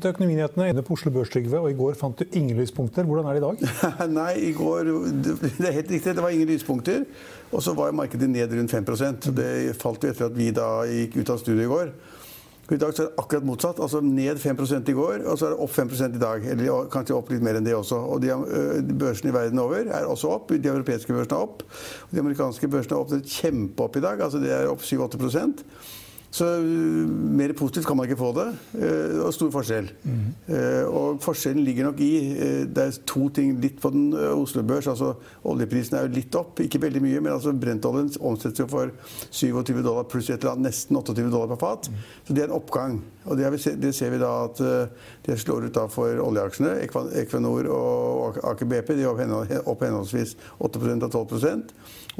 velkommen til Økonominyhetene. På Oslo Børs, Trygve, og I går fant du ingen lyspunkter. Hvordan er det i dag? Nei, i går Det er helt riktig, det var ingen lyspunkter. Og så var markedet ned rundt 5 så Det falt jo etter at vi da gikk ut av studio i går. I dag så er det akkurat motsatt. altså Ned 5 i går, og så er det opp 5 i dag. Eller kanskje opp litt mer enn det også. Og de, Børsene i verden over er også opp. De europeiske børsene er opp. De amerikanske børsene er opp kjempeopp i dag. altså Det er opp 7-8 så uh, mer positivt kan man ikke få det. Uh, og stor forskjell. Mm. Og forskjellen ligger nok i Det er to ting litt på den Oslo Børs. altså Oljeprisen er jo litt opp, ikke veldig mye, men altså Brentoljen omsettes jo for 27 dollar pluss et eller annet, nesten 28 dollar per fat. Mm. Så det er en oppgang. Og det, vi, det, ser vi da at det slår ut da for oljeaksjene. Equinor og Aker BP de er opp henholdsvis 8 og 12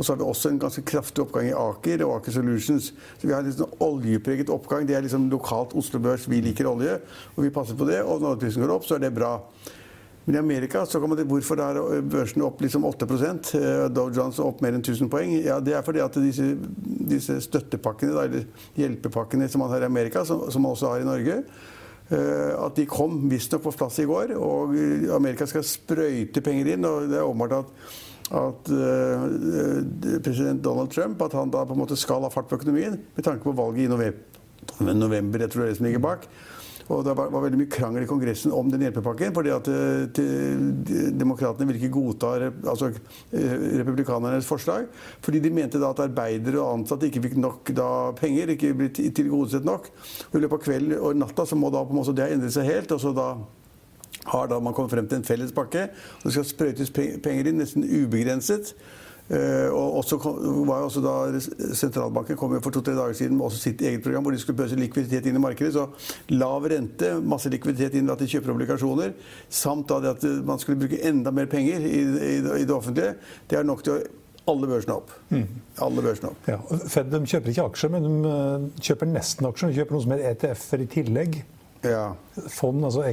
og så har vi også en ganske kraftig oppgang i Aker og Aker Solutions. Så vi har en liksom oljepreget oppgang. Det er liksom lokalt Oslo Børs. Vi liker olje, og vi passer på det. Og når oljeprisen går opp, så er det bra. Men i Amerika så kan man Hvorfor er børsene opp liksom 8 eh, Dow Jones opp mer enn 1000 poeng? Ja, Det er fordi at disse, disse støttepakkene, da, eller hjelpepakkene som man har i Amerika, som, som man også har i Norge, eh, at de kom visstnok på plass i går. Og Amerika skal sprøyte penger inn. og det er åpenbart at at uh, president Donald Trump at han da på en måte skal ha fart på økonomien med tanke på valget i november. november jeg tror det er det som ligger bak. Og Det var, veldig mye krangel i Kongressen om den hjelpepakken. fordi at uh, Demokratene ville ikke godta altså, republikanernes forslag. Fordi de mente da at arbeidere og ansatte ikke fikk nok da, penger. ikke ble tilgodesett nok. Og I løpet av kvelden og natta så må da på en måte det ha endret seg helt. og så da har da man kommet frem til en felles pakke. og Det skal sprøytes penger inn, nesten ubegrenset. Uh, og også var også da Sentralbanken kom for to-tre dager siden med også sitt eget program hvor de skulle pøse likviditet inn i markedet. Så lav rente, masse likviditet inn ved at de kjøper obligasjoner, samt da det at man skulle bruke enda mer penger i, i, i det offentlige, det er nok til å alle børsene opp. Mm. Alle børsene opp. Ja, Fed kjøper ikke aksjer, men de eh, kjøper nesten aksjer. De kjøper noe som heter ETF-er i tillegg. Ja. Fond, altså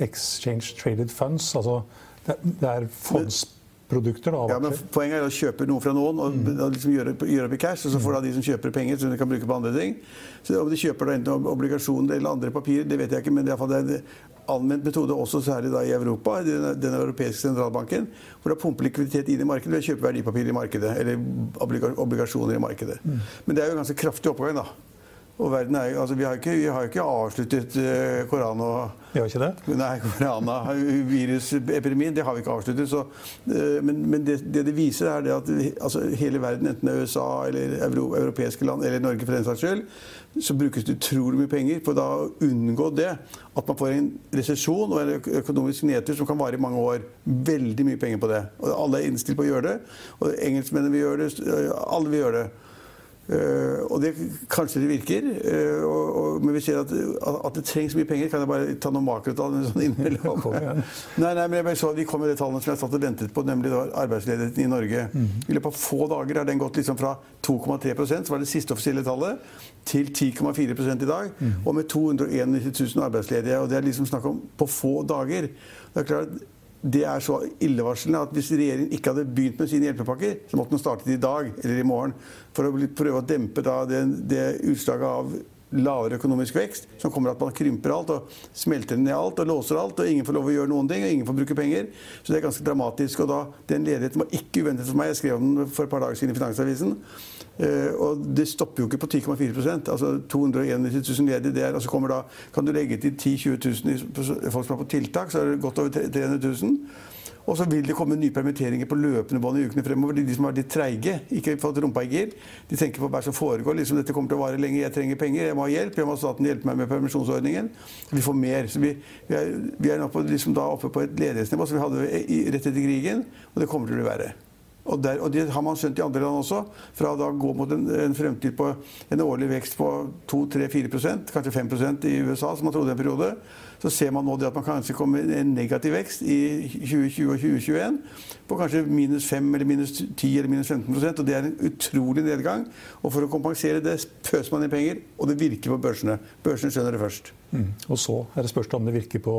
exchange traded funds. altså Det er fondsprodukter. Da, ja, men Poenget er å kjøpe noe fra noen og mm. liksom gjøre, gjøre opp i cash. Og så får da de som kjøper penger, som de kan bruke på andre ting. Så Om de kjøper da enten obligasjoner eller andre papirer, det vet jeg ikke. Men det er, det er en anvendt metode også særlig da i Europa, den, den europeiske sentralbanken, hvor det pumper likviditet inn i markedet ved å kjøpe verdipapirer i markedet. Eller obligasjoner i markedet. Mm. Men det er jo en ganske kraftig oppgang, da. Og verden er, altså vi, har ikke, vi har ikke avsluttet uh, korona... Vi har ikke det? Nei, koronavirusepidemien. Det har vi ikke avsluttet. Så, uh, men, men det, det, det viser, er det at altså, hele verden, enten det er USA eller euro, europeiske land, eller Norge for den saks skyld, så brukes det utrolig mye penger for da å unngå det. At man får en resesjon og en økonomisk nedtur som kan vare i mange år. Veldig mye penger på det. Og alle er innstilt på å gjøre det. Og engelskmennene vil gjøre det. Alle vil gjøre det. Uh, og det, kanskje det virker, uh, og, og, men vi ser at, at, det trengs mye penger. Kan jeg bare ta noen makrotall sånn innimellom? nei, nei, men jeg så, de kom med de tallene som jeg satt og ventet på, nemlig arbeidsledigheten i Norge. Mm. I løpet av få dager har den gått liksom fra 2,3 som var det siste offisielle tallet, til 10,4% i dag. Mm. Og med 291 000 arbeidsledige. og Det er liksom snakk om på få dager. Det er klart det er så illevarslende at hvis regjeringen ikke hadde begynt med sine hjelpepakker, så måtte den startet i dag eller i morgen for å prøve å dempe det, det utslaget av lavere økonomisk vekst, som kommer at man krymper alt og smelter ned alt og låser alt, og ingen får lov å gjøre noen ting, og ingen får bruke penger. Så det er ganske dramatisk. Og da, den ledigheten var ikke uventet for meg. Jeg skrev om den for et par dager siden i Finansavisen. Uh, og det stopper jo ikke på 10,4% altså 291 000 ledige. Der, og så kommer da, kan du legge til 10 000-20 000 folk som er på tiltak, så er det godt over 300 000. Og så vil det komme nye permitteringer på løpende bånd i ukene fremover. De, som er litt treige, ikke fått rumpa i gir, de tenker på hva som foregår. liksom Dette kommer til å vare lenge, jeg trenger penger, jeg må ha hjelp. Jeg må ha staten hjelpe meg med permisjonsordningen. Vi får mer. Så vi, vi er, vi er på, liksom da oppe på et ledighetsnivå som vi hadde rett etter krigen, og det kommer til å bli verre. Og, der, og, det har man skjønt i andre land også. Fra å gå mot en, en, fremtid på en årlig vekst på 2-3-4% kanskje 5% i USA, som man trodde en periode, så ser man nå det at man kanskje kommer en negativ vekst i 2020 og 2021 på kanskje minus 5 eller minus 10 eller minus 15% og Det er en utrolig nedgang. Og for å kompensere det pøser man inn penger, og det virker på børsene. Børsene skjønner det først. Mm. Og så er det spørsmål om det virker på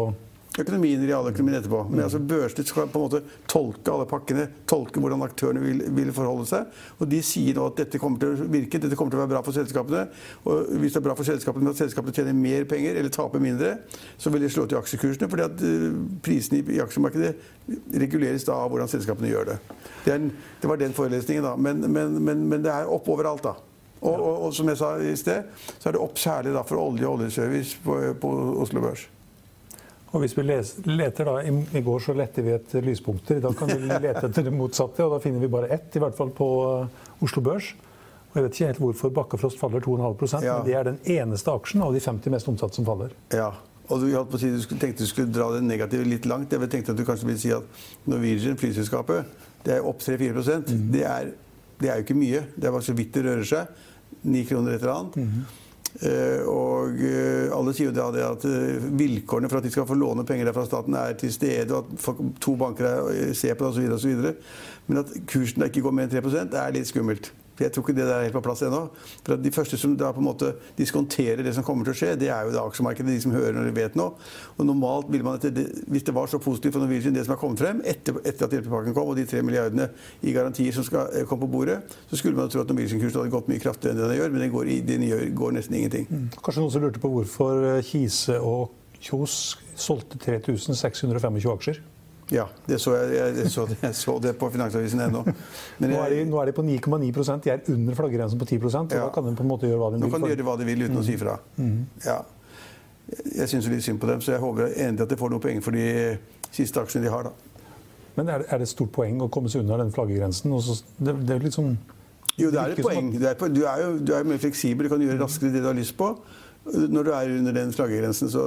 økonomien, realøkonomien etterpå. Men altså børsene skal på en måte tolke alle pakkene, tolke hvordan aktørene vil, vil, forholde seg. Og de sier nå at dette kommer til å virke, dette kommer til å være bra for selskapene. Og hvis det er bra for selskapene med at selskapene tjener mer penger eller taper mindre, så vil det slå til aksjekursene, fordi at uh, prisene i, i aksjemarkedet reguleres da av hvordan selskapene gjør det. Det, en, det var den forelesningen, da. Men, men, men, men, det er opp overalt, da. Og, og, og, som jeg sa i sted, så er det opp særlig da for olje og oljeservice på, på Oslo Børs. Og hvis vi leter da, I går så lette vi etter lyspunkter. I dag kan vi lete etter det motsatte, og da finner vi bare ett, i hvert fall på eh, Oslo Børs. Og jeg vet ikke helt hvorfor Bakkafrost faller 2,5 ja. men det er den eneste aksjen av de 50 mest omsatte som faller. Ja, og du, holdt på si, du tenkte du skulle dra det negative litt langt. Jeg tenkte at du kanskje ville si at Norwegian, flyselskapet, det er opp 3-4 mm. det, er, det er jo ikke mye. Det er bare så vidt det rører seg. 9 kroner et eller annet. Mm. Eh, og eh, alle sier jo da det at eh, vilkårene for at de skal få låne penger fra staten, er til stede, og at to banker ser på det osv. Men at kursen ikke går mer enn 3% er litt skummelt. Jeg tror ikke det er helt på plass ennå. For De første som da på en måte diskonterer det som kommer til å skje, det er jo det aksjemarkedet, de som hører de vet noe. Og normalt vil man etter det, Hvis det var så positivt for Norwegian, det som har kommet frem etter, etter at hjelpepakken kom, og de tre milliardene i garantier som skal eh, komme på bordet, så skulle man tro at Norwegian-kursen hadde gått mye kraftigere enn det den gjør, men den går, den gjør, går nesten ingenting. Mm. Kanskje noen som lurte på hvorfor eh, Kise og Kjos solgte 3625 aksjer? Ja, det så jeg, jeg, så, jeg så det på Finansavisen ennå. Nå, nå, er de på 9,9% De er under flaggegrensen på 10 og ja. da kan de på en måte gjøre hva de vil. Nå kan de gjøre hva de vil uten mm. å si fra. Mm. Ja. Jeg syns litt synd på dem, så jeg håper endelig at de får noen penger for de siste aksjene de har. da. Men er det, er det et stort poeng å komme seg unna den flaggegrensen? Det, det, er sånn Jo, det er et poeng. Du er, du er jo du er mer fleksibel, du kan gjøre raskere det du har lyst på. Når du er under den flaggegrensen, så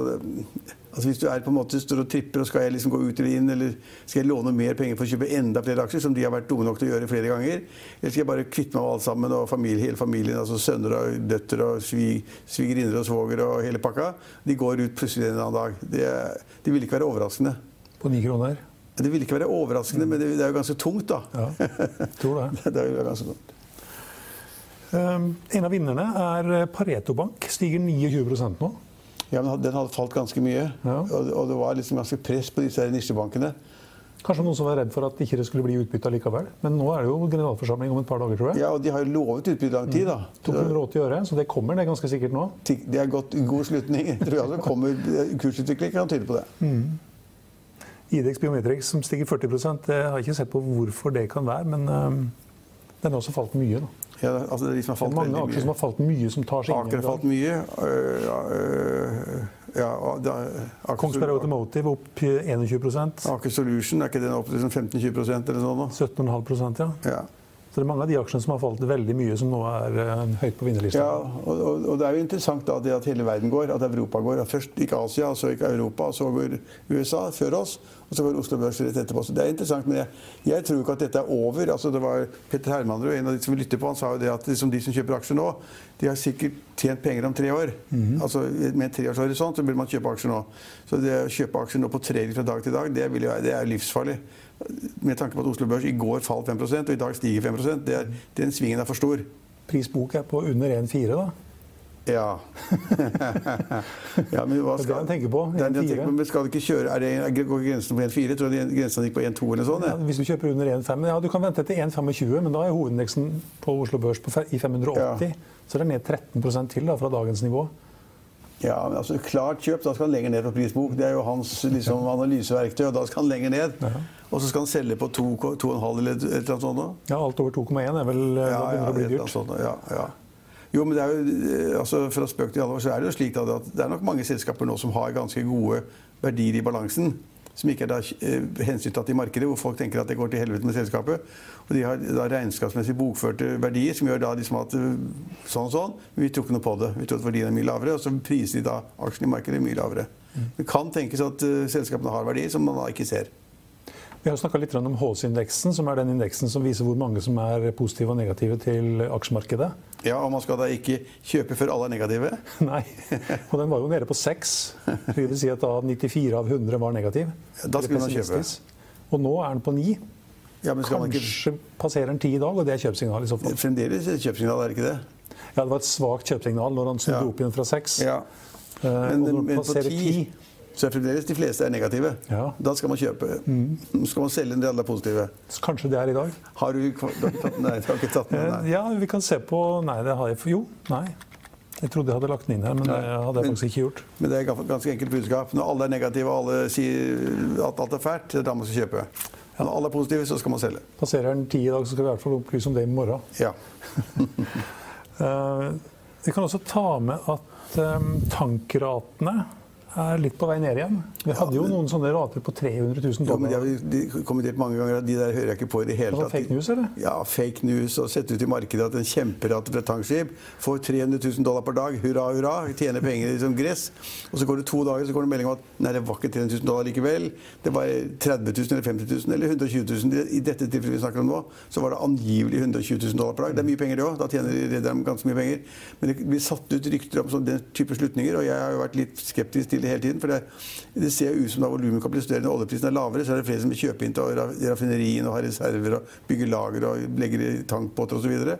Altså Hvis du er på en måte står og tripper og skal jeg liksom gå ut eller inn, eller skal jeg låne mer penger for å kjøpe enda flere aksjer, som de har vært dumme nok til å gjøre flere ganger, eller skal jeg bare kvitte meg av alt sammen og familie, hele familien, altså sønner og døtre og svigerinner og svoger og hele pakka, de går ut plutselig en annen dag. Det, det vil ikke være overraskende. På ni kroner? Det vil ikke være overraskende, men det, det, er jo ganske tungt, da. Ja, tror det. det er jo ganske tungt. Um, en av vinnerne er Pareto Bank. Stiger 29% nå. Ja, men Den hadde falt ganske mye. Ja. Og, og, det var liksom ganske press på disse nisjebankene. Kanskje noen som var redd for at ikke det skulle bli utbytte likevel. Men nå er det jo generalforsamling om et par dager, tror jeg. Ja, og de har jo lovet utbytte lang tid, da. Mm. 280 øre, så det kommer det ganske sikkert nå. Det er godt, god slutning. Jeg tror jeg altså kommer Kursutvikling kan tyde på det. Mm. Idex Biometrics som stiger 40 det har jeg ikke sett på hvorfor det kan være, men um, den har også falt mye. da. Ja, altså det er de som har falt mange aksjer som har falt mye, som tar seg inn. Aker har falt mye. Øh, øh, ja, da, Kongsberg Automotive opp 21 Aker Solution, er ikke den opp liksom 15-20% eller sånn? 17,5 ja. ja. Så det er mange av de aksjene som har falt veldig mye, som nå er uh, høyt på vinnerlista. Ja, og, og, og, det er jo interessant da, det at hele verden går, at Europa går. At først gikk Asia, så gikk Europa, så går USA før oss. Og så går Oslo Børs rett etterpå. Så det er interessant. Men jeg, jeg tror ikke at dette er over. Altså, det var Petter Hermanrud, en av de som lytter på, han sa jo det at liksom, de som kjøper aksjer nå, de har sikkert tjent penger om tre år. Mm -hmm. Altså Med en treårshorisont så vil man kjøpe aksjer nå. Så det å kjøpe aksjer nå på tre fra dag til dag, det, vil, det er livsfarlig med tanke på at Oslo Børs i går falt 5 og i dag stiger 5% det er, Den svingen er for stor. Prisbok er på under 1,4, da? Ja. ja men hva skal, det er det han tenker på. Den, den tenker, men skal ikke kjøre, er det, Går grensen på 1,4? Tror du grensen gikk på 1,2 eller sånn? Ja, hvis du kjøper under 1,5 Ja, du kan vente til 1,25, men da er hovedindeksen på Oslo Børs på, i 580. Ja. Så det er ned 13 til da, fra dagens nivå. Ja, men altså Klart kjøp, da skal han lenger ned på prisbok. Det er jo hans liksom, analyseverktøy, og da skal han lenger ned. Ja. Og så skal han selge på 2,5 eller et eller annet sånt? Ja, alt over 2,1 er vel ja, ja, begynner å bli dyrt. Sånt, ja, ja. Jo, men det er jo, eh, altså Fra spøk til alvor så er det jo slik at det er nok mange selskaper nå som har ganske gode verdier i balansen. Som ikke er da eh, hensyntatt i markedet, hvor folk tenker at det går til helvete med selskapet. Og de har da regnskapsmessig bokførte verdier som gjør da liksom at eh, sånn og sånn, men vi tror ikke noe på det. Vi tror at verdien er mye lavere, og så priser de da aksjene i markedet mye lavere. Det kan tenkes at selskapene har verdier som man da ikke ser. Vi har snakka litt om HS-indeksen, som er den indeksen som viser hvor mange som er positive og negative til aksjemarkedet. Ja, og man skal da ikke kjøpe før alle er negative? Nei, og den var jo nede på 6. Det vil si at da 94 av 100 var negativ. Da skulle man kjøpe. Og nå er den på 9. Ja, Kanskje ikke... passerer den 10 i dag, og det er kjøpsignal i så fall. Fremdeles kjøpsignal, er det ikke det? Ja, det var et svakt kjøpsignal når han snudde ja. opp igjen fra 6. Ja. Eh, men, og når den passerer 10 så fremdeles de fleste er negative. Ja. Da skal man kjøpe. Mm. skal man selge en del er positive. Kanskje det er i dag. Har du, du har tatt, nei, du har ikke tatt den? Nei. Ja, vi kan se på Nei, det har jeg Jo, nei. Jeg trodde jeg hadde lagt den inn her, men det hadde jeg faktisk ikke gjort. Men det er ganske enkelt budskap. Når alle er negative og alle sier at alt er fælt, det er da man skal kjøpe. Når alle er positive, så skal man selge. Passerer den ti i dag, så skal vi i hvert fall opplyse om det i morgen. Ja. uh, vi kan også ta med at um, tankratene er litt på vei ned igjen. Vi hadde jo noen sånne rater på 300 000 dollar. Ja, men de har kommentert mange ganger at de der hører jeg ikke på i det hele tatt. Fake news, eller? Ja, fake news. Og sette ut i markedet at en kjemperate fra tankskip får 300 000 dollar per dag. Hurra, hurra. Tjener penger som gress. Og så går det to dager, så kommer det melding om at nei, det var ikke 300 000 dollar likevel. Det var 30 000 eller 50 000 eller 120 000. I dette tilfellet vi snakker om nå, så var det angivelig 120 000 dollar per dag. Det er mye penger, det òg. Da tjener rederne ganske mye penger. Men det blir satt ut rykter om sånn den type slutninger, og jeg har jo vært litt skeptisk til det hele tiden. for det det ser ut som da volumet kan bli større når oljeprisen er lavere. Så er det flere som vil kjøpe inn til raffinerien og ha reserver og bygge lager og legge i tankbåter osv.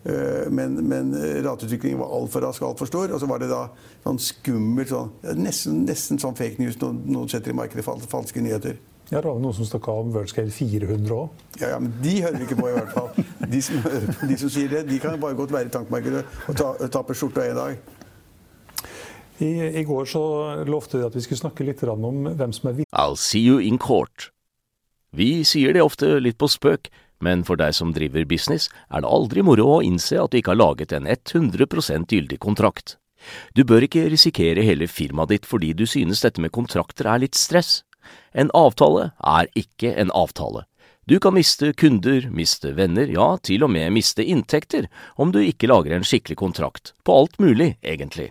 Eh, men, men rateutviklingen var altfor rask og altfor stor. Og så var det da sånn skummelt sånn, nesten, nesten sånn fake news når noen setter i markedet falske nyheter. Ja, Det var noen som stakk av om Worldscale 400 òg. Ja, ja, men de hører vi ikke på, i hvert fall. De som, de som sier det, de kan bare godt være i tankmarkedet og ta, tape skjorta en dag. I, I, går så lovte de at vi skulle snakke litt om hvem som er I'll see you in court. Vi sier det ofte litt på spøk, men for deg som driver business, er det aldri moro å innse at du ikke har laget en 100% gyldig kontrakt. Du bør ikke risikere hele firmaet ditt fordi du synes dette med kontrakter er litt stress. En avtale er ikke en avtale. Du kan miste kunder, miste venner, ja, til og med miste inntekter om du ikke lager en skikkelig kontrakt, på alt mulig, egentlig.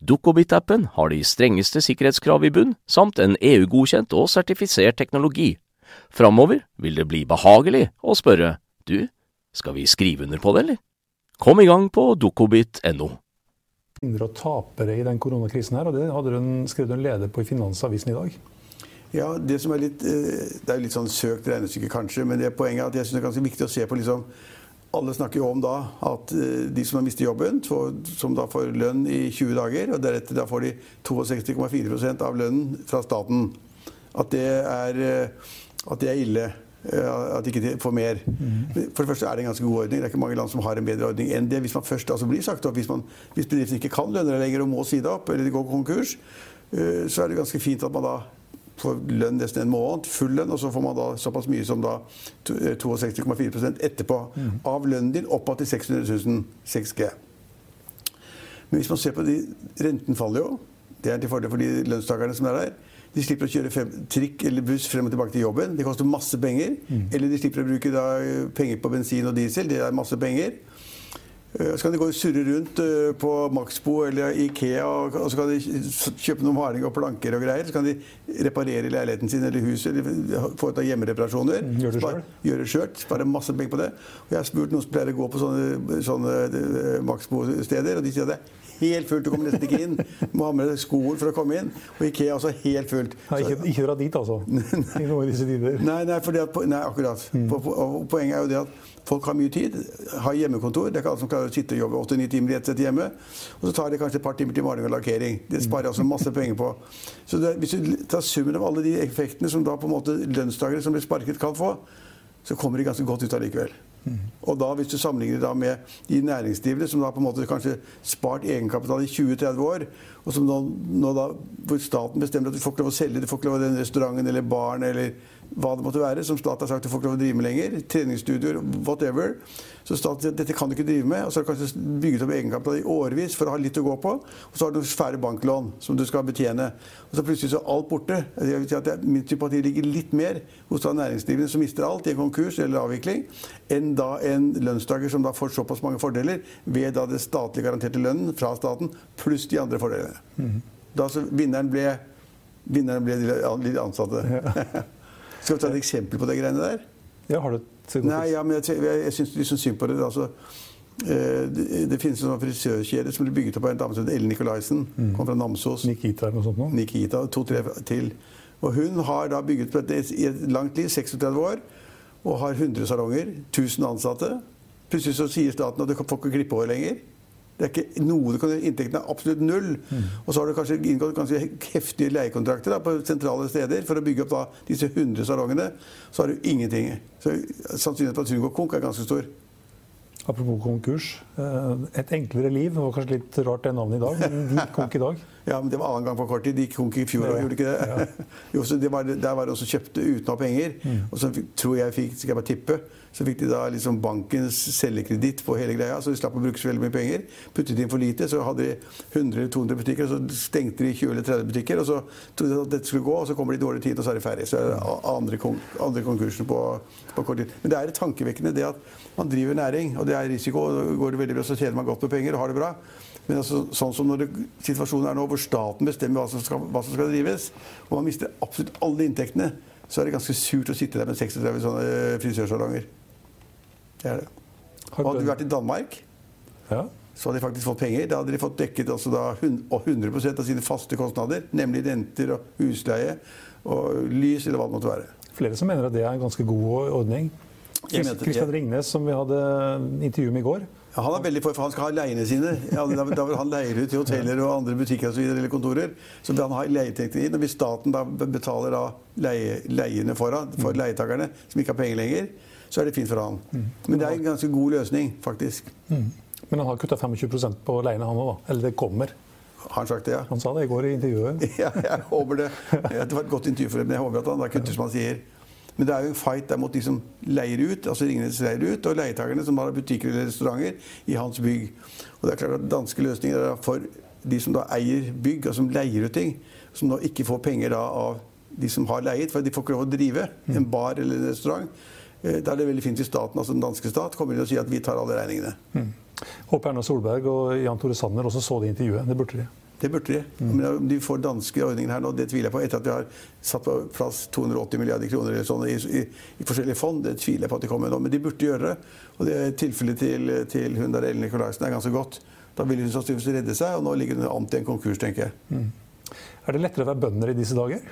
Dukkobit-appen har de strengeste sikkerhetskrav i bunn, samt en EU-godkjent og sertifisert teknologi. Framover vil det bli behagelig å spørre du, skal vi skrive under på det, eller? Kom i gang på dukkobit.no. og tapere i den koronakrisen her, og det hadde hun skrevet en leder på i Finansavisen i dag. Ja, Det som er litt, eh, det er litt sånn søkt regnestykke, kanskje, men det er poenget er at jeg synes det er ganske viktig å se på liksom alle snakker jo om da at eh, de som har mistet jobben, som da får lønn i 20 dager, og deretter da får de 62,4% av lønnen fra staten, at det er, eh, at det er ille. Eh, at de ikke får mer. Mm. For det første er det en ganske god ordning. Det er ikke mange land som har en bedre ordning enn det. Hvis man først altså blir sagt opp, hvis, man, hvis bedriften ikke kan lønne deg lenger og må si det opp, eller de går konkurs, så er det ganske fint at man da får lønn nesten en måned, full lønn, og så får man da såpass mye som da 62,4 eh, etterpå mm. av lønnen din oppad til 600 000 6G. Men hvis man ser på de Renten faller jo. Det er til fordel for de lønnstakerne som er der. De slipper å kjøre frem, trikk eller buss frem og tilbake til jobben. Det koster masse penger. Mm. Eller de slipper å bruke da, penger på bensin og diesel. Det er masse penger. Eh, så kan de gå og surre rundt eh, på Maxbo eller Ikea og så kan de kjøpe noen maling og planker og greier. Så kan de reparere leiligheten sin eller huset eller foreta hjemmereparasjoner. Gjøre gjør det sjøl. Gjør sjøl. Spare masse penger på det. Og jeg har spurt noen som pleier å gå på sånne, sånne eh, Maxbo-steder, og de sier at det er helt fullt. Du kommer nesten ikke inn. Du må ha med deg skoer for å komme inn. Og Ikea også helt fullt. Nei, ikke, ikke dra dit, altså. I noen disse tider. Nei, nei, at, nei akkurat. Mm. Poenget er jo det at Folk har mye tid, har hjemmekontor. Det er ikke alle som klarer å sitte og jobbe 8-9 timer i ett sett hjemme. Og så tar det kanskje et par timer til maling og lakkering. Det sparer altså masse penger på. Så det, hvis du tar summen av alle de effektene som da på en måte lønnstakere som blir sparket, kan få, så kommer de ganske godt ut allikevel. Og da, Hvis du sammenligner da med de næringsdrivende som da på en måte kanskje spart egenkapital i 20-30 år, og som nå, nå, da, hvor staten bestemmer at du får ikke lov å selge, du får ikke lov å den restauranten eller baren eller hva det måtte være, som staten har sagt du får ikke drive med lenger, treningsstudioer, whatever. Så staten sier at dette kan du ikke drive med. Og så har du kanskje bygget opp egenkapital i årevis for å ha litt å gå på. Og så har du færre banklån som du skal betjene. Og så plutselig så er alt borte. Jeg vil si at Min sympati ligger litt mer hos da næringsdrivende som mister alt i en konkurs eller avvikling, enn da en lønnstaker som da får såpass mange fordeler ved da det statlig garanterte lønnen fra staten, pluss de andre fordelene. Mm. Da så vinneren ble, vinneren ble de ansatte. Ja. Skal vi ta et eksempel på de greiene der? Ja, har du et Nei, ja, men jeg, jeg, jeg syns liksom synd på det. Altså, eh, det, det, finnes en sånn frisørkjede som ble bygget opp av en dame som heter Ellen Nikolaisen. Mm. Kom fra Namsos. Nikita eller noe sånt? Nå. Nikita, To-tre til. Og hun har da bygget på dette i et langt liv, 36 år, og har 100 salonger, 1000 ansatte. Plutselig så sier staten at du får ikke klippe hår lenger. Det er ikke noe du kan gjøre. inntekten er absolutt null. Mm. Og så har du kanskje inngått ganske heftige leiekontrakter da, på sentrale steder for å bygge opp da, disse 100 salongene. Så har du ingenting. Så sannsynligheten for at hun går konk, er ganske stor. Apropos konkurs. Eh, et enklere liv. Det var kanskje litt rart det navnet i dag, men de gikk konk i dag. ja, men det var annen gang på kort tid. De gikk konk i fjor òg, gjorde ikke det? Ja. jo, så det var, der var det også kjøpte uten å ha penger. Mm. Og så tror jeg fikk, skal jeg bare tippe, så fikk de da liksom bankens selgekreditt på hele greia, så de slapp å bruke så veldig mye penger. Puttet inn for lite, så hadde de 100 eller 200 butikker, og så stengte de 20 eller 30 butikker. Og så trodde de at dette skulle gå, og så kommer de i dårlig tid, og så er de ferdig. Så er det andre, konk andre konkursen på, på, kort tid. Men det er tankevekkende det at man driver næring, og det er risiko, og går det veldig bra, så tjener man godt med penger og har det bra. Men altså, sånn som når det, situasjonen er nå, hvor staten bestemmer hva som, skal, hva som skal drives, og man mister absolutt alle inntektene, så er det ganske surt å sitte der med 36 sånne frisørsalonger. Det er det. Hadde du vært i Danmark, ja. så hadde de faktisk fått penger. Da hadde de fått dekket altså da 100% av sine faste kostnader, nemlig renter og husleie og lys eller hva det måtte være. Flere som mener at det er en ganske god ordning. Kristian Ringnes, som vi hadde intervju med i går. Ja, han er veldig for, for han skal ha leiene sine. Ja, da, vil han leie ut til hoteller og andre butikker og så videre, eller kontorer. Så vil han ha leieinntekter inn. Og hvis staten da betaler da leie, leiene foran, for mm. leietakerne, som ikke har penger lenger, så er det fint for han. Mm. Men det er en ganske god løsning, faktisk. Mm. Men han har kutta 25% på leiene, han òg. Eller det kommer? Han sagt det, ja? Han sa det i går i intervjuet. ja, jeg håper det. Det var et godt intervju for dem, men jeg håper at han da kutter som han sier. Men det er jo en fight der mot de som leier ut, altså Ringnes leier ut, og leietakerne som har butikker eller restauranter i hans bygg. Og det er klart at Danske løsninger er for de som da eier bygg, og som leier ut ting, som nå ikke får penger da av de som har leiet, for de får ikke lov å drive en bar eller en restaurant. Eh, da er det veldig fint hvis staten, altså den danske stat, kommer inn og sier at vi tar alle regningene. Mm. Håper Erna Solberg og Jan Tore Sanner også så det intervjuet. Det burde de. Det burde de. Mm. Men om de får danske ordninger her nå, det tviler jeg på. Etter at de har satt på plass 280 milliarder kroner eller sånn, i, i, i, forskjellige fond, det tviler jeg på at de kommer med nå. Men de burde gjøre det. Og det tilfellet til, til hun der Ellen Nicolaisen er ganske godt. Da ville hun sannsynligvis redde seg, og nå ligger hun an til en konkurs, tenker jeg. Mm. Er det lettere å være bønder i disse dager?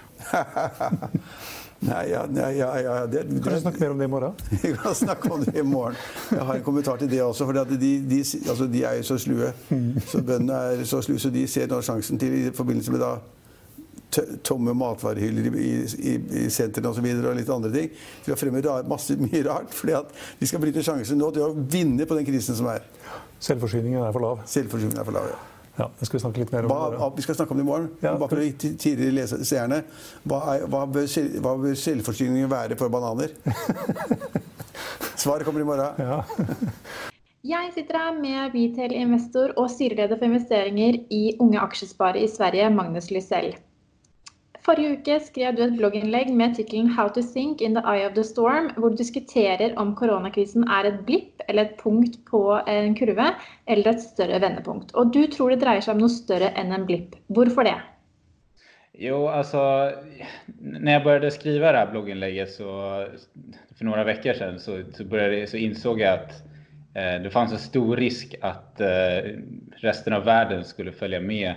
Nei, ja, ja, ja det, det, Kan du snakke mer om det i morgen? Vi kan snakke om det i morgen. Jeg har en kommentar til det også. For de, de, altså, de, er jo så slue. Så Bøndene er så slue, så de ser nå sjansen til i forbindelse med da tomme matvarehyller i, i, i sentrene osv. Og, og litt andre ting. Til å fremme masse mye rart. fordi at de skal bryte sjansen nå til å vinne på den krisen som er. Selvforsyningen er for lav? Selvforsyningen er for lav, ja. Ja, det skal Vi snakke litt mer om hva, Vi skal snakke om det i morgen. Ja. Bare for å tidligere seerne. Hva, hva, bør, hva bør selvforsyningen være for bananer? Svaret kommer i morgen. Ja. Jeg sitter her med retail-investor og styreleder for investeringer i Unge Aksjespare i Sverige, Magnus Lysell. Forrige uke skrev du et blogginnlegg med tittelen 'How to think in the eye of the storm', hvor du diskuterer om koronakrisen er et blipp eller et punkt på en kurve, eller et større vendepunkt. Og du tror det dreier seg om noe større enn en blipp. Hvorfor det? Jo, altså Når jeg begynte å skrive det blogginnlegget så, for noen uker siden, så, så, så, innså jeg at eh, det fantes en stor risk at eh, resten av verden skulle følge med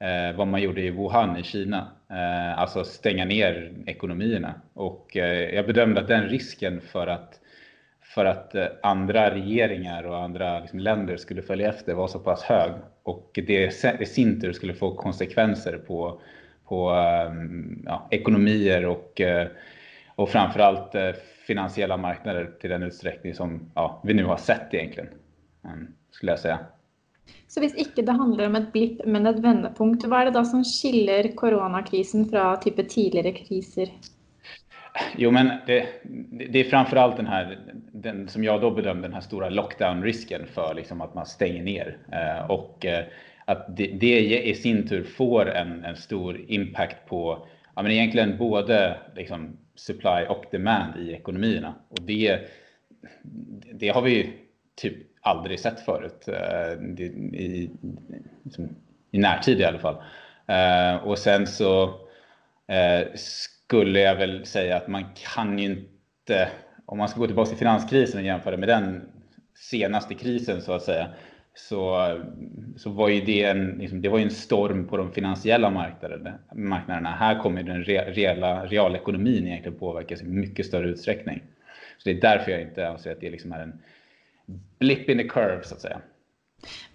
eh, vad man gjorde i Wuhan i Kina. Eh, alltså stänga ner ekonomierna. Och eh, jag bedömde att den risken för att, för att eh, andra regeringar och andra liksom, länder skulle följa efter var så pass hög. Och det i sin tur skulle få konsekvenser på, på ehm, ja, ekonomier och och framförallt eh, finansiella marknader till den utsträckning som ja, vi nu har sett egentligen, um, skulle jag säga. Så hvis ikke det handler om et blipp, men et vendepunkt, hva er det da som skiller koronakrisen fra type tidligere kriser? Jo, men det, det framfor alt den her, den, som jeg da bedømte, den her store lockdown-risken for liksom at man stenger ned. Eh, at eh, det, det, i sin tur får en, en stor impact på, ja men egentlig både liksom supply og demand i økonomiene. Og det, det har vi typ aldrig sett förut, I, i, liksom, i närtid i alla fall. Eh, och sen så eh, skulle jag väl säga att man kan ju inte, om man ska gå tillbaka till finanskrisen och jämföra med den senaste krisen så att säga, så, så var ju det en, liksom, det var en storm på de finansiella marknaderna. marknaderna. Här kommer den re, reala, realekonomin egentligen påverkas i mycket större utsträckning. Så det är därför jag inte anser att det liksom är en blip in the curve, så å si.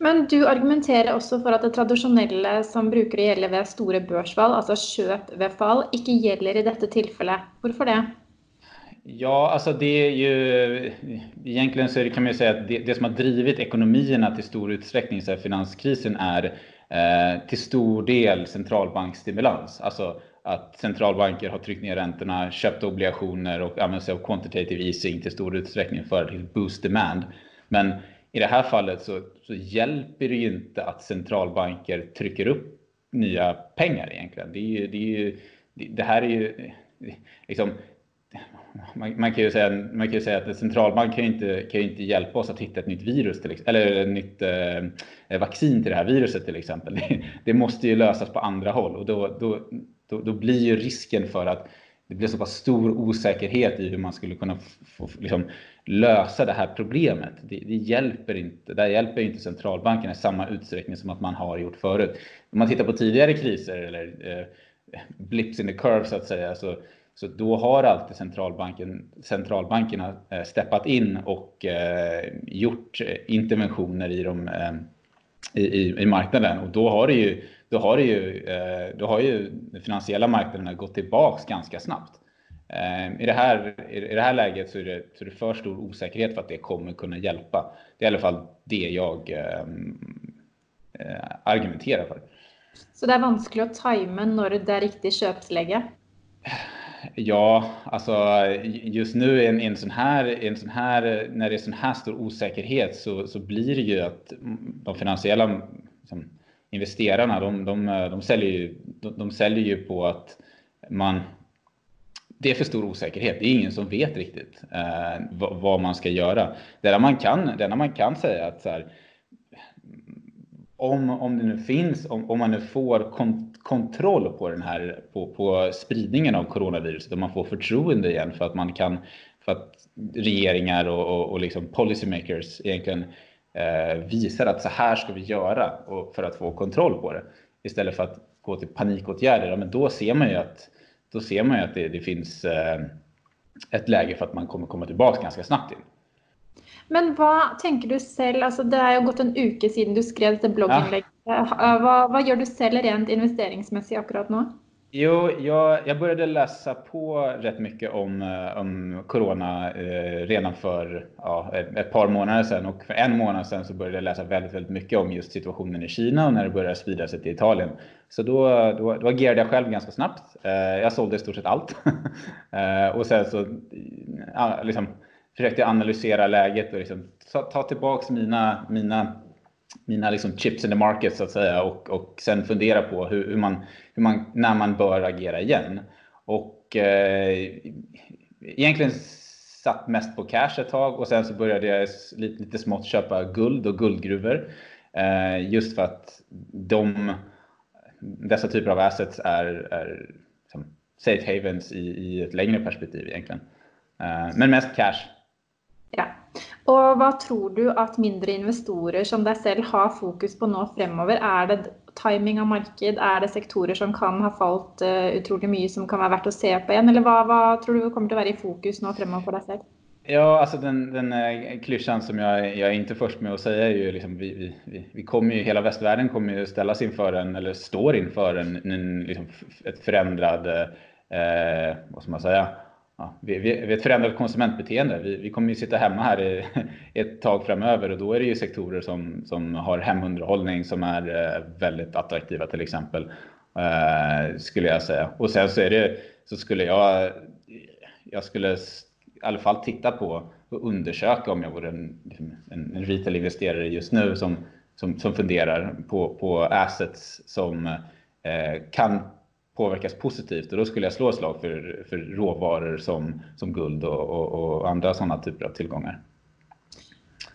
Men du argumenterer også for at det tradisjonelle som bruker å gjelde ved store børsfall, altså kjøp ved fall, ikke gjelder i dette tilfellet. Hvorfor det? Ja, altså det er jo Egentlig så kan man jo si at det, det som har drevet økonomiene til stor utstrekning siden finanskrisen er eh, til stor del sentralbankstimulans. Alltså att centralbanker har tryckt ner räntorna, köpt obligationer och använt sig av quantitative easing till stor utsträckning för att boost demand. Men i det här fallet så, så hjälper det ju inte att centralbanker trycker upp nya pengar egentligen. Det, är ju, det, är ju, det här är ju liksom, man, man, kan ju säga, man kan säga att en centralbank kan ju inte, kan ju inte hjälpa oss att hitta ett nytt virus, till, eller ett nytt eh, vaccin till det här viruset till exempel. Det, det, måste ju lösas på andra håll då, då, då, då, blir ju risken för att det blir så pass stor osäkerhet i hur man skulle kunna få, liksom, lösa det här problemet. Det, det, hjälper inte. Där hjälper inte centralbanken i samma utsträckning som att man har gjort förut. Om man tittar på tidigare kriser eller eh, blips in the curve så att säga, så, så då har alltid centralbanken, centralbankerna eh, steppat in och eh, gjort interventioner i, de, eh, i, i, marknaden. Och då har det ju, då har det ju, eh, då har ju de finansiella marknaderna gått tillbaks ganska snabbt. Eh, I det, här, I det här läget så är det, så är det för stor osäkerhet för att det kommer kunna hjälpa. Det är i alla fall det jag eh, argumenterar för. Så det är vanskelig å time når det är riktig kjøpslegge? Ja, alltså just nu i en, en, sån här, en sån här, när det är sån här stor osäkerhet så, så blir det ju att de finansiella liksom, investerarna, de, de, de, säljer ju, de, de säljer ju på att man det är för stor osäkerhet. Det är ingen som vet riktigt eh, vad, vad, man ska göra. Det enda man kan, det man kan säga att så här, om, om det nu finns, om, om man nu får kont kontroll på den här, på, på spridningen av coronaviruset, och man får förtroende igen för att man kan, för att regeringar och, och, och liksom policymakers egentligen visar att så här ska vi göra för att få kontroll på det. Istället för att gå till panikåtgärder, ja, men då ser man ju att då ser man att det, det finns eh, ett läge for at man kommer komma tilbake ganske snabbt inn. Men hva tenker du selv, altså det har jo gått en uke siden du skrev dette blogginnlegget. Ja. Hva, hva, gjør du selv rent investeringsmessig akkurat nu? Jo, jag, jag, började läsa på rätt mycket om, eh, om corona eh, redan för ja, ett, par månader sedan. Och för en månad sedan så började jag läsa väldigt, väldigt mycket om just situationen i Kina och när det började sprida sig till Italien. Så då, då, då agerade jag själv ganska snabbt. Eh, jag sålde i stort sett allt. eh, och sen så ja, liksom, försökte jag analysera läget och liksom, ta, ta tillbaka mina, mina mina liksom chips in the market så att säga och, och sen fundera på hur, hur, man, hur man, när man bör agera igen. Och eh, egentligen satt mest på cash ett tag och sen så började jag lite, lite smått köpa guld och guldgruvor. Eh, just för att de, dessa typer av assets är, är safe havens i, i ett längre perspektiv egentligen. Eh, men mest cash. Og hva tror du at mindre investorer som deg selv har fokus på nå fremover? Er det timing av marked? Er det sektorer som kan ha falt uh, utrolig mye som kan være verdt å se på igjen? Eller hva, hva, tror du kommer til å være i fokus nå fremover for deg selv? Ja, alltså den, den eh, klyschan som jag, jag är inte först med att säga är ju liksom vi, vi, vi kommer ju, hela västvärlden kommer ju ställas inför eller står inför en, en liksom ett förändrad, eh, vad ska man säga, ja, vid, ett förändrat konsumentbeteende. Vi, vi, kommer ju sitta hemma här i, ett tag framöver och då är det ju sektorer som, som har hemunderhållning som är eh, väldigt attraktiva till exempel. Eh, skulle jag säga. Och sen så det, så skulle jag, jag skulle i alla fall titta på och undersöka om jag vore en, liksom, en, en retail-investerare just nu som, som, som funderar på, på assets som eh, kan påverkas positivt och då skulle jag slå ett slag för, för råvaror som, som guld och, och, och andra sådana typer av tillgångar.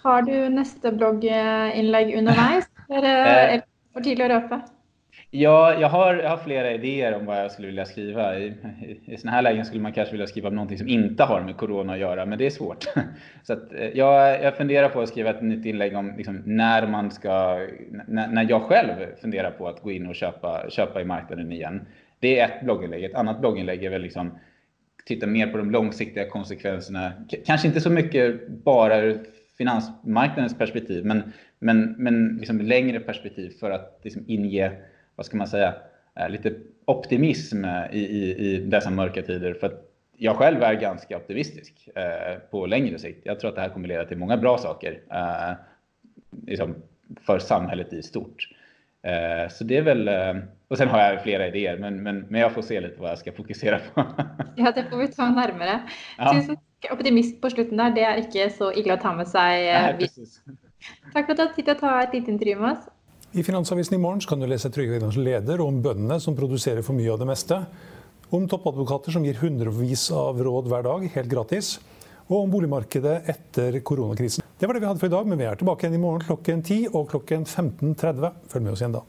Har du neste blogginlägg underveis, eller är det för tidigt att röpa? Ja, jag har, jag har flera idéer om vad jag skulle vilja skriva. I, i, i sådana här lägen skulle man kanske vilja skriva om någonting som inte har med corona att göra, men det är svårt. Så att, eh, jag, jag funderar på att skriva ett nytt inlägg om liksom, när man ska, när, när jag själv funderar på att gå in och köpa, köpa i marknaden igen. Det är ett blogginlägg. Ett annat blogginlägg är väl liksom titta mer på de långsiktiga konsekvenserna. K kanske inte så mycket bara ur finansmarknadens perspektiv, men, men, men liksom längre perspektiv för att liksom inge, vad ska man säga, eh, lite optimism i, i, i dessa mörka tider. För jag själv är ganska optimistisk eh, på längre sikt. Jag tror att det här kommer leda till många bra saker eh, liksom för samhället i stort. Eh, så det är väl, eh, och sen har jag flera idéer, men, men, men jag får se lite vad jeg skal fokusere på. ja, det får vi ta nærmere. Ja. Tusen optimist på slutten der, det er ikke så ille å ta med seg. Nei, takk precis. at för att du har tid å ta et lite intervju med oss. I Finansavisen i morgen kan du lese Trygve Egnars leder om bøndene som produserer for mye av det meste, om toppadvokater som gir hundrevis av råd hver dag, helt gratis, og om boligmarkedet etter koronakrisen. Det var det vi hadde for i dag, men vi er tilbake igjen i morgen klokken 10 og klokken 15.30. Følg med oss igjen da.